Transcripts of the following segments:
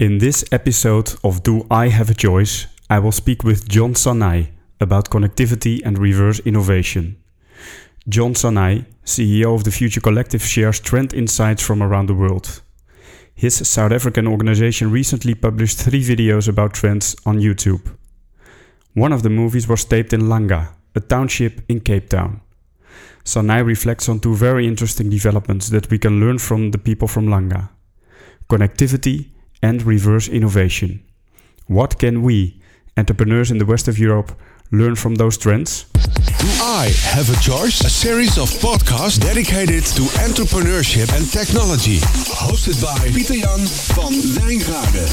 In this episode of Do I Have a Choice, I will speak with John Sanei about connectivity and reverse innovation. John Sanei, CEO of the Future Collective, shares trend insights from around the world. His South African organization recently published three videos about trends on YouTube. One of the movies was taped in Langa, a township in Cape Town. Sanei reflects on two very interesting developments that we can learn from the people from Langa connectivity and reverse innovation. What can we, entrepreneurs in the west of Europe, learn from those trends? Do I Have a Choice? A series of podcasts dedicated to entrepreneurship and technology. Hosted by Pieter Jan van Wijngaarden.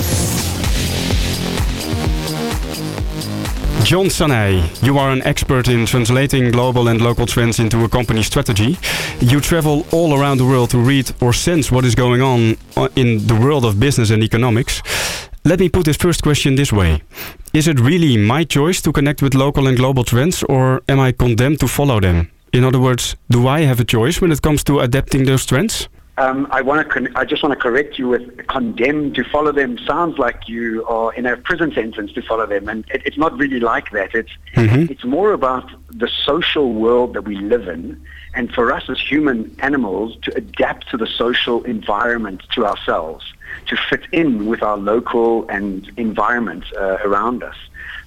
John Sanei, you are an expert in translating global and local trends into a company strategy. You travel all around the world to read or sense what is going on uh, in the world of business and economics. Let me put this first question this way Is it really my choice to connect with local and global trends, or am I condemned to follow them? In other words, do I have a choice when it comes to adapting those trends? Um, I want to. Con- I just want to correct you with condemned to follow them. Sounds like you are in a prison sentence to follow them, and it, it's not really like that. It's Mhm. it's more about the social world that we live in, and for us as human animals to adapt to the social environment to ourselves, to fit in with our local and environment uh, around us.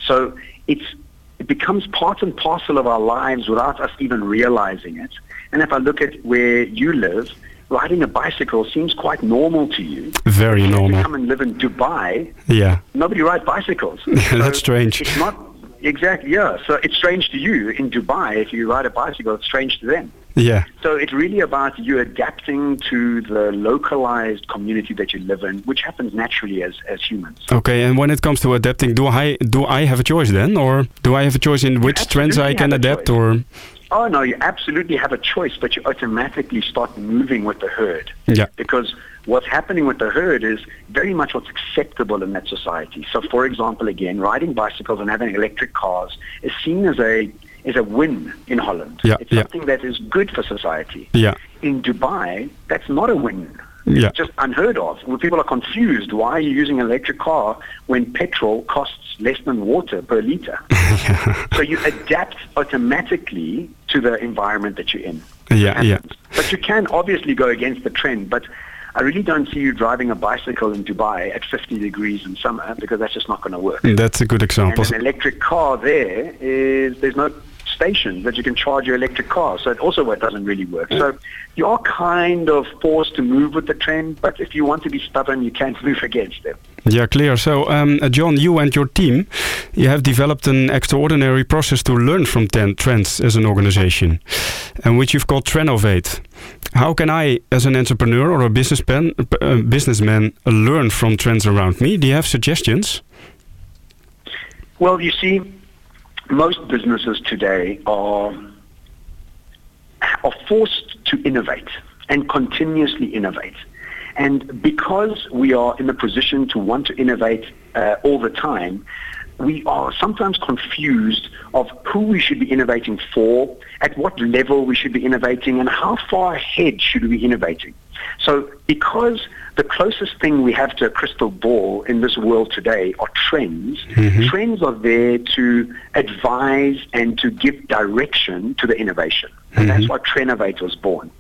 So it's it becomes part and parcel of our lives without us even realizing it. And if I look at where you live, riding a bicycle seems quite normal to you. Very If you normal. come and live in Dubai, Yeah. nobody rides bicycles. That's strange. It's not exactly yeah. So it's strange to you in Dubai if you ride a bicycle. It's strange to them. Yeah. So it's really about you adapting to the localized community that you live in, which happens naturally as, as humans. Okay, and when it comes to adapting, do I do I have a choice then, or do I have a choice in which trends I can adapt, choice. or Oh no, you absolutely have a choice, but you automatically start moving with the herd. Yeah. Because what's happening with the herd is very much what's acceptable in that society. So for example, again, riding bicycles and having electric cars is seen as a is a win in Holland. Yeah, it's yeah. something that is good for society. yeah, In Dubai, that's not a win. yeah, It's just unheard of. When people are confused, why are you using an electric car when petrol costs less than water per liter? so you adapt automatically to the environment that you're in. yeah, yeah. But you can obviously go against the trend, but I really don't see you driving a bicycle in Dubai at 50 degrees in summer because that's just not going to work. That's a good example. And an electric car there is there's no station that you can charge your electric car, so it also doesn't really work. So you are kind of forced to move with the trend, but if you want to be stubborn, you can't move against it. Yeah, clear. So, um, John, you and your team, you have developed an extraordinary process to learn from ten trends as an organization, and which you've called Trenovate. How can I, as an entrepreneur or a businessman, uh, businessman, learn from trends around me? Do you have suggestions? Well, you see, most businesses today are are forced to innovate and continuously innovate. And because we are in a position to want to innovate uh, all the time, we are sometimes confused of who we should be innovating for, at what level we should be innovating, and how far ahead should we be innovating. So because the closest thing we have to a crystal ball in this world today are trends, mm-hmm. trends are there to advise and to give direction to the innovation. And that's mm-hmm. why Trenovate was born.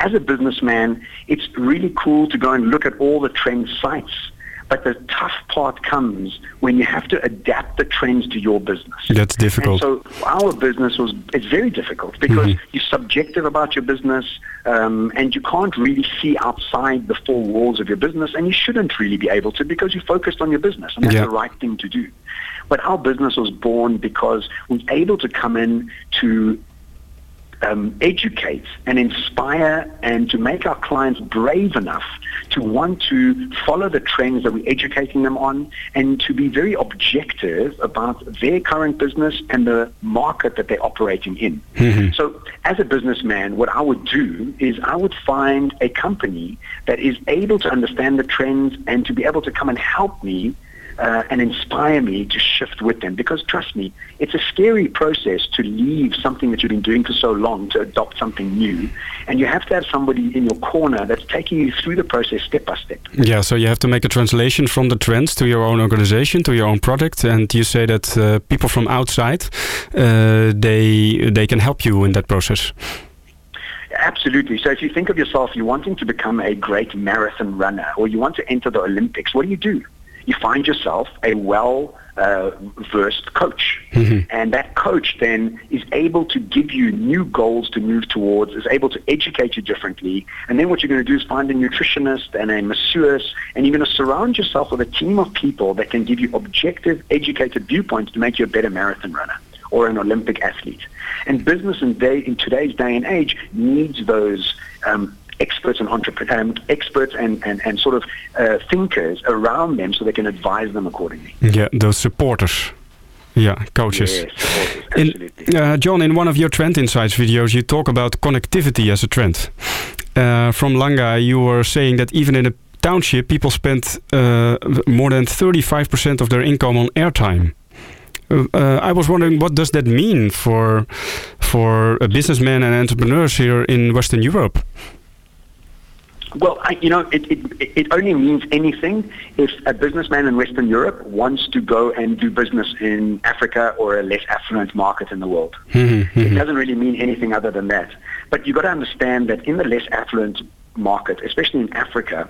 As a businessman, it's really cool to go and look at all the trend sites. But the tough part comes when you have to adapt the trends to your business. That's difficult. And so our business was it's very difficult because you're subjective about your business um, and you can't really see outside the four walls of your business and you shouldn't really be able to because you're focused on your business and that's Yeah. the right thing to do. But our business was born because we're able to come in to um, educate and inspire and to make our clients brave enough to want to follow the trends that we're educating them on and to be very objective about their current business and the market that they're operating in. So as a businessman, what I would do is I would find a company that is able to understand the trends and to be able to come and help me uh, and inspire me to shift with them. Because trust me, it's a scary process to leave something that you've been doing for so long to adopt something new. And you have to have somebody in your corner that's taking you through the process step by step. Yeah, so you have to make a translation from the trends to your own organization, to your own product. And you say that uh, people from outside, uh, they, they can help you in that process. Absolutely. So if you think of yourself, you're wanting to become a great marathon runner or you want to enter the Olympics, what do you do? You find yourself a well uh, versed coach. Mm-hmm. And that coach then is able to give you new goals to move towards, is able to educate you differently. And then what you're going to do is find a nutritionist and a masseuse, and you're going to surround yourself with a team of people that can give you objective, educated viewpoints to make you a better marathon runner or an Olympic athlete. And business in, day, in today's day and age needs those um, experts and entrepreneurs, um, experts and, and, and sort of uh, thinkers around them so they can advise them accordingly. Yeah, those supporters. Yeah, coaches. Yes, in, uh, John, in one of your Trend Insights videos, you talk about connectivity as a trend. Uh, from Langa, you were saying that even in a township, people spend uh, more than 35% of their income on airtime. Uh, I was wondering, what does that mean for for businessmen and entrepreneurs here in Western Europe? Well, I, you know, it, it, it only means anything if a businessman in Western Europe wants to go and do business in Africa or a less affluent market in the world. Mm-hmm, it doesn't really mean anything other than that. But you've got to understand that in the less affluent market, especially in Africa,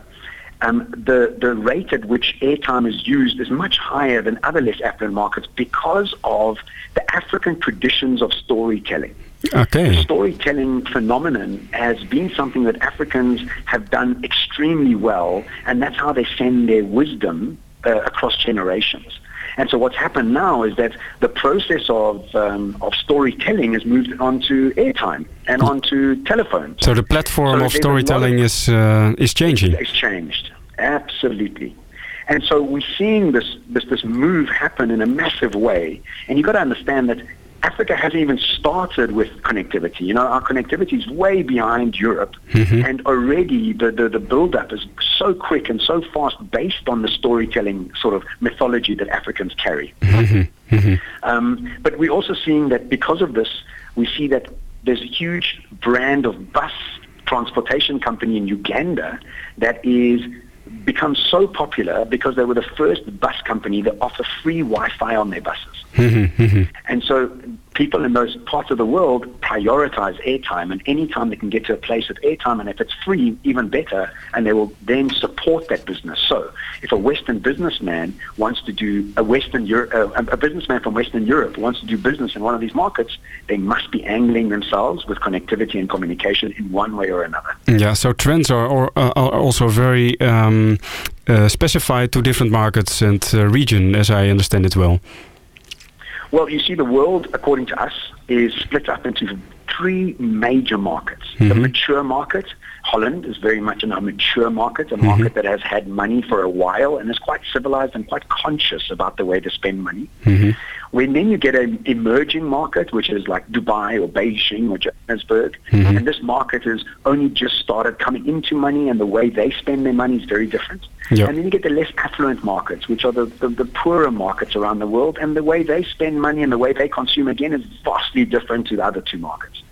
um, the, the rate at which airtime is used is much higher than other less affluent markets because of the African traditions of storytelling. Okay. The storytelling phenomenon has been something that Africans have done extremely well, and that's how they send their wisdom uh, across generations. And so what's happened now is that the process of um, of storytelling has moved onto airtime and onto telephones. So the platform so of storytelling is uh, is changing. It's changed absolutely. And so we're seeing this, this, this move happen in a massive way. And you've got to understand that Africa hasn't even started with connectivity. You know, our connectivity is way behind Europe, mm-hmm. and already the, the, the build-up is so quick and so fast based on the storytelling sort of mythology that Africans carry. Mm-hmm. Mm-hmm. Um, but we're also seeing that because of this, we see that there's a huge brand of bus transportation company in Uganda that is become so popular because they were the first bus company that offer free Wi-Fi on their buses. Mm-hmm, mm-hmm. and so people in those parts of the world prioritize airtime, and anytime they can get to a place with airtime, and if it's free, even better, and they will then support that business. So, if a Western businessman wants to do a Western Euro- uh, a businessman from Western Europe wants to do business in one of these markets, they must be angling themselves with connectivity and communication in one way or another. Yeah, so trends are, or, uh, are also very um, uh, specified to different markets and uh, region, as I understand it well. Well, you see, the world, according to us, is split up into three major markets. Mm-hmm. The mature market, Holland is very much in a mature market, a mm-hmm. market that has had money for a while and is quite civilized and quite conscious about the way to spend money. Mm-hmm. When then you get an emerging market, which is like Dubai or Beijing or Johannesburg, mm-hmm. and this market has only just started coming into money and the way they spend their money is very different. Yep. And then you get the less affluent markets, which are the, the, the, poorer markets around the world, and the way they spend money and the way they consume, again, is vastly different to the other two markets.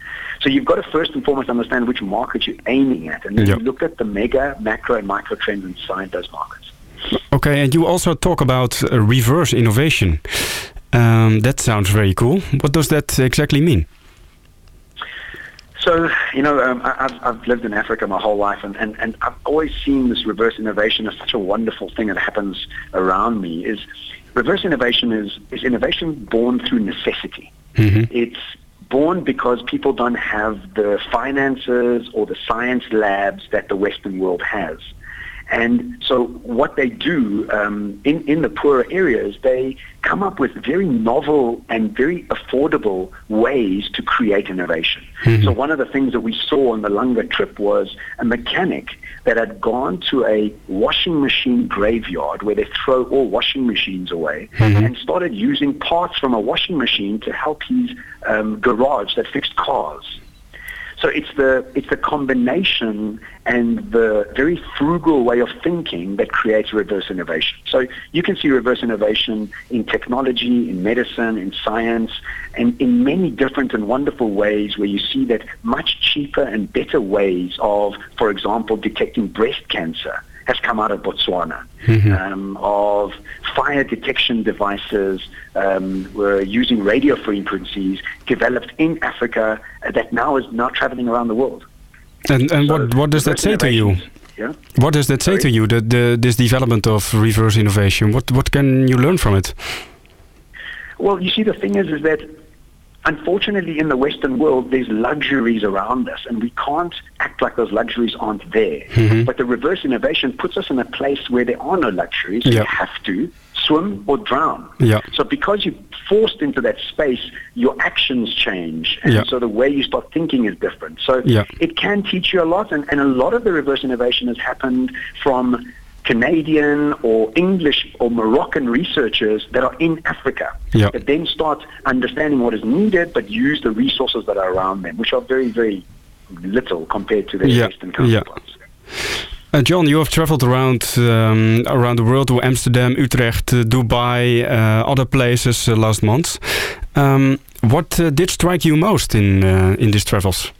So you've got to first and foremost understand which market you're aiming at, and then yep. you look at the mega, macro, and micro trends inside those markets. Okay, and you also talk about uh, reverse innovation. Um, that sounds very cool. What does that exactly mean? So, you know, um, I, have I've lived in Africa my whole life, and, and, and I've always seen this reverse innovation as such a wonderful thing that happens around me. Is reverse innovation is, is innovation born through necessity. Mm-hmm. It's born because people don't have the finances or the science labs that the Western world has. And so what they do um, in, in the poorer areas, they come up with very novel and very affordable ways to create innovation. Mm-hmm. So one of the things that we saw on the Langa trip was a mechanic that had gone to a washing machine graveyard where they throw all washing machines away mm-hmm. and started using parts from a washing machine to help his um, garage that fixed cars. So it's the it's the combination and the very frugal way of thinking that creates reverse innovation. So you can see reverse innovation in technology, in medicine, in science, and in many different and wonderful ways where you see that much cheaper and better ways of, for example, detecting breast cancer has come out of Botswana. Mm-hmm. Um, of fire detection devices um, were using radio frequencies developed in Africa that now is now traveling around the world. And, and so what, what does that say to you? Yeah? What does that say Sorry? to you, the, the, this development of reverse innovation? What, what can you learn from it? Well, you see, the thing is, is that unfortunately in the Western world, there's luxuries around us, and we can't act like those luxuries aren't there. Mm-hmm. But the reverse innovation puts us in a place where there are no luxuries. Yep. You have to swim or drown. Yeah. So because you're forced into that space, your actions change. And yeah. so the way you start thinking is different. So it can teach you a lot. And, and a lot of the reverse innovation has happened from Canadian or English or Moroccan researchers that are in Africa yep. that then start understanding what is needed but use the resources that are around them, which are very, very little compared to their yep. Western counterparts. Uh, John, you have traveled around um, around the world to Amsterdam, Utrecht, uh, Dubai, uh, other places uh, last month. Um, what uh, did strike you most in uh, in these travels?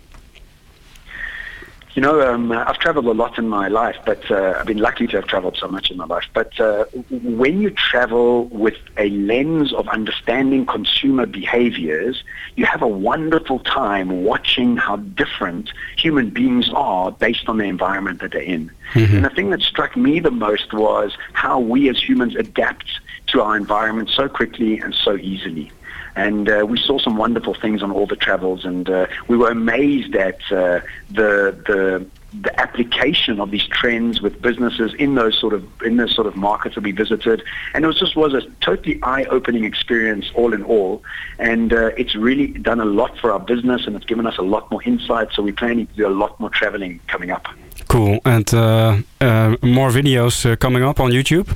You know, um, I've traveled a lot in my life, but uh, I've been lucky to have traveled so much in my life. But uh, when you travel with a lens of understanding consumer behaviors, you have a wonderful time watching how different human beings are based on the environment that they're in. Mm-hmm. And the thing that struck me the most was how we as humans adapt to our environment so quickly and so easily and uh, we saw some wonderful things on all the travels, and uh, we were amazed at uh, the the the application of these trends with businesses in those sort of in those sort of markets that we visited, and it was just was a totally eye-opening experience all in all, and uh, it's really done a lot for our business, and it's given us a lot more insight. So we're planning to do a lot more traveling coming up. Cool, and uh, uh, more videos coming up on YouTube.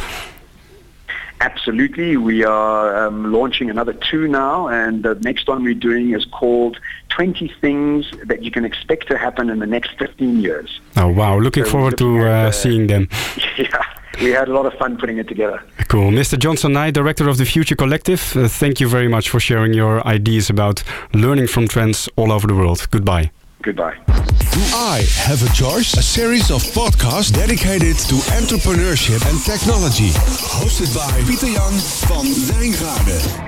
Absolutely. We are um, launching another two now, and the next one we're doing is called 20 Things That You Can Expect to Happen in the Next 15 Years. Oh, wow. Looking so forward looking to uh, uh, seeing them. Yeah. We had a lot of fun putting it together. Cool. Mr. Johnson Sanei, Director of the Future Collective, uh, thank you very much for sharing your ideas about learning from trends all over the world. Goodbye. Goodbye. I Have a Choice? A series of podcasts dedicated to entrepreneurship and technology. Hosted by Pieter Jan van Wijngaarden.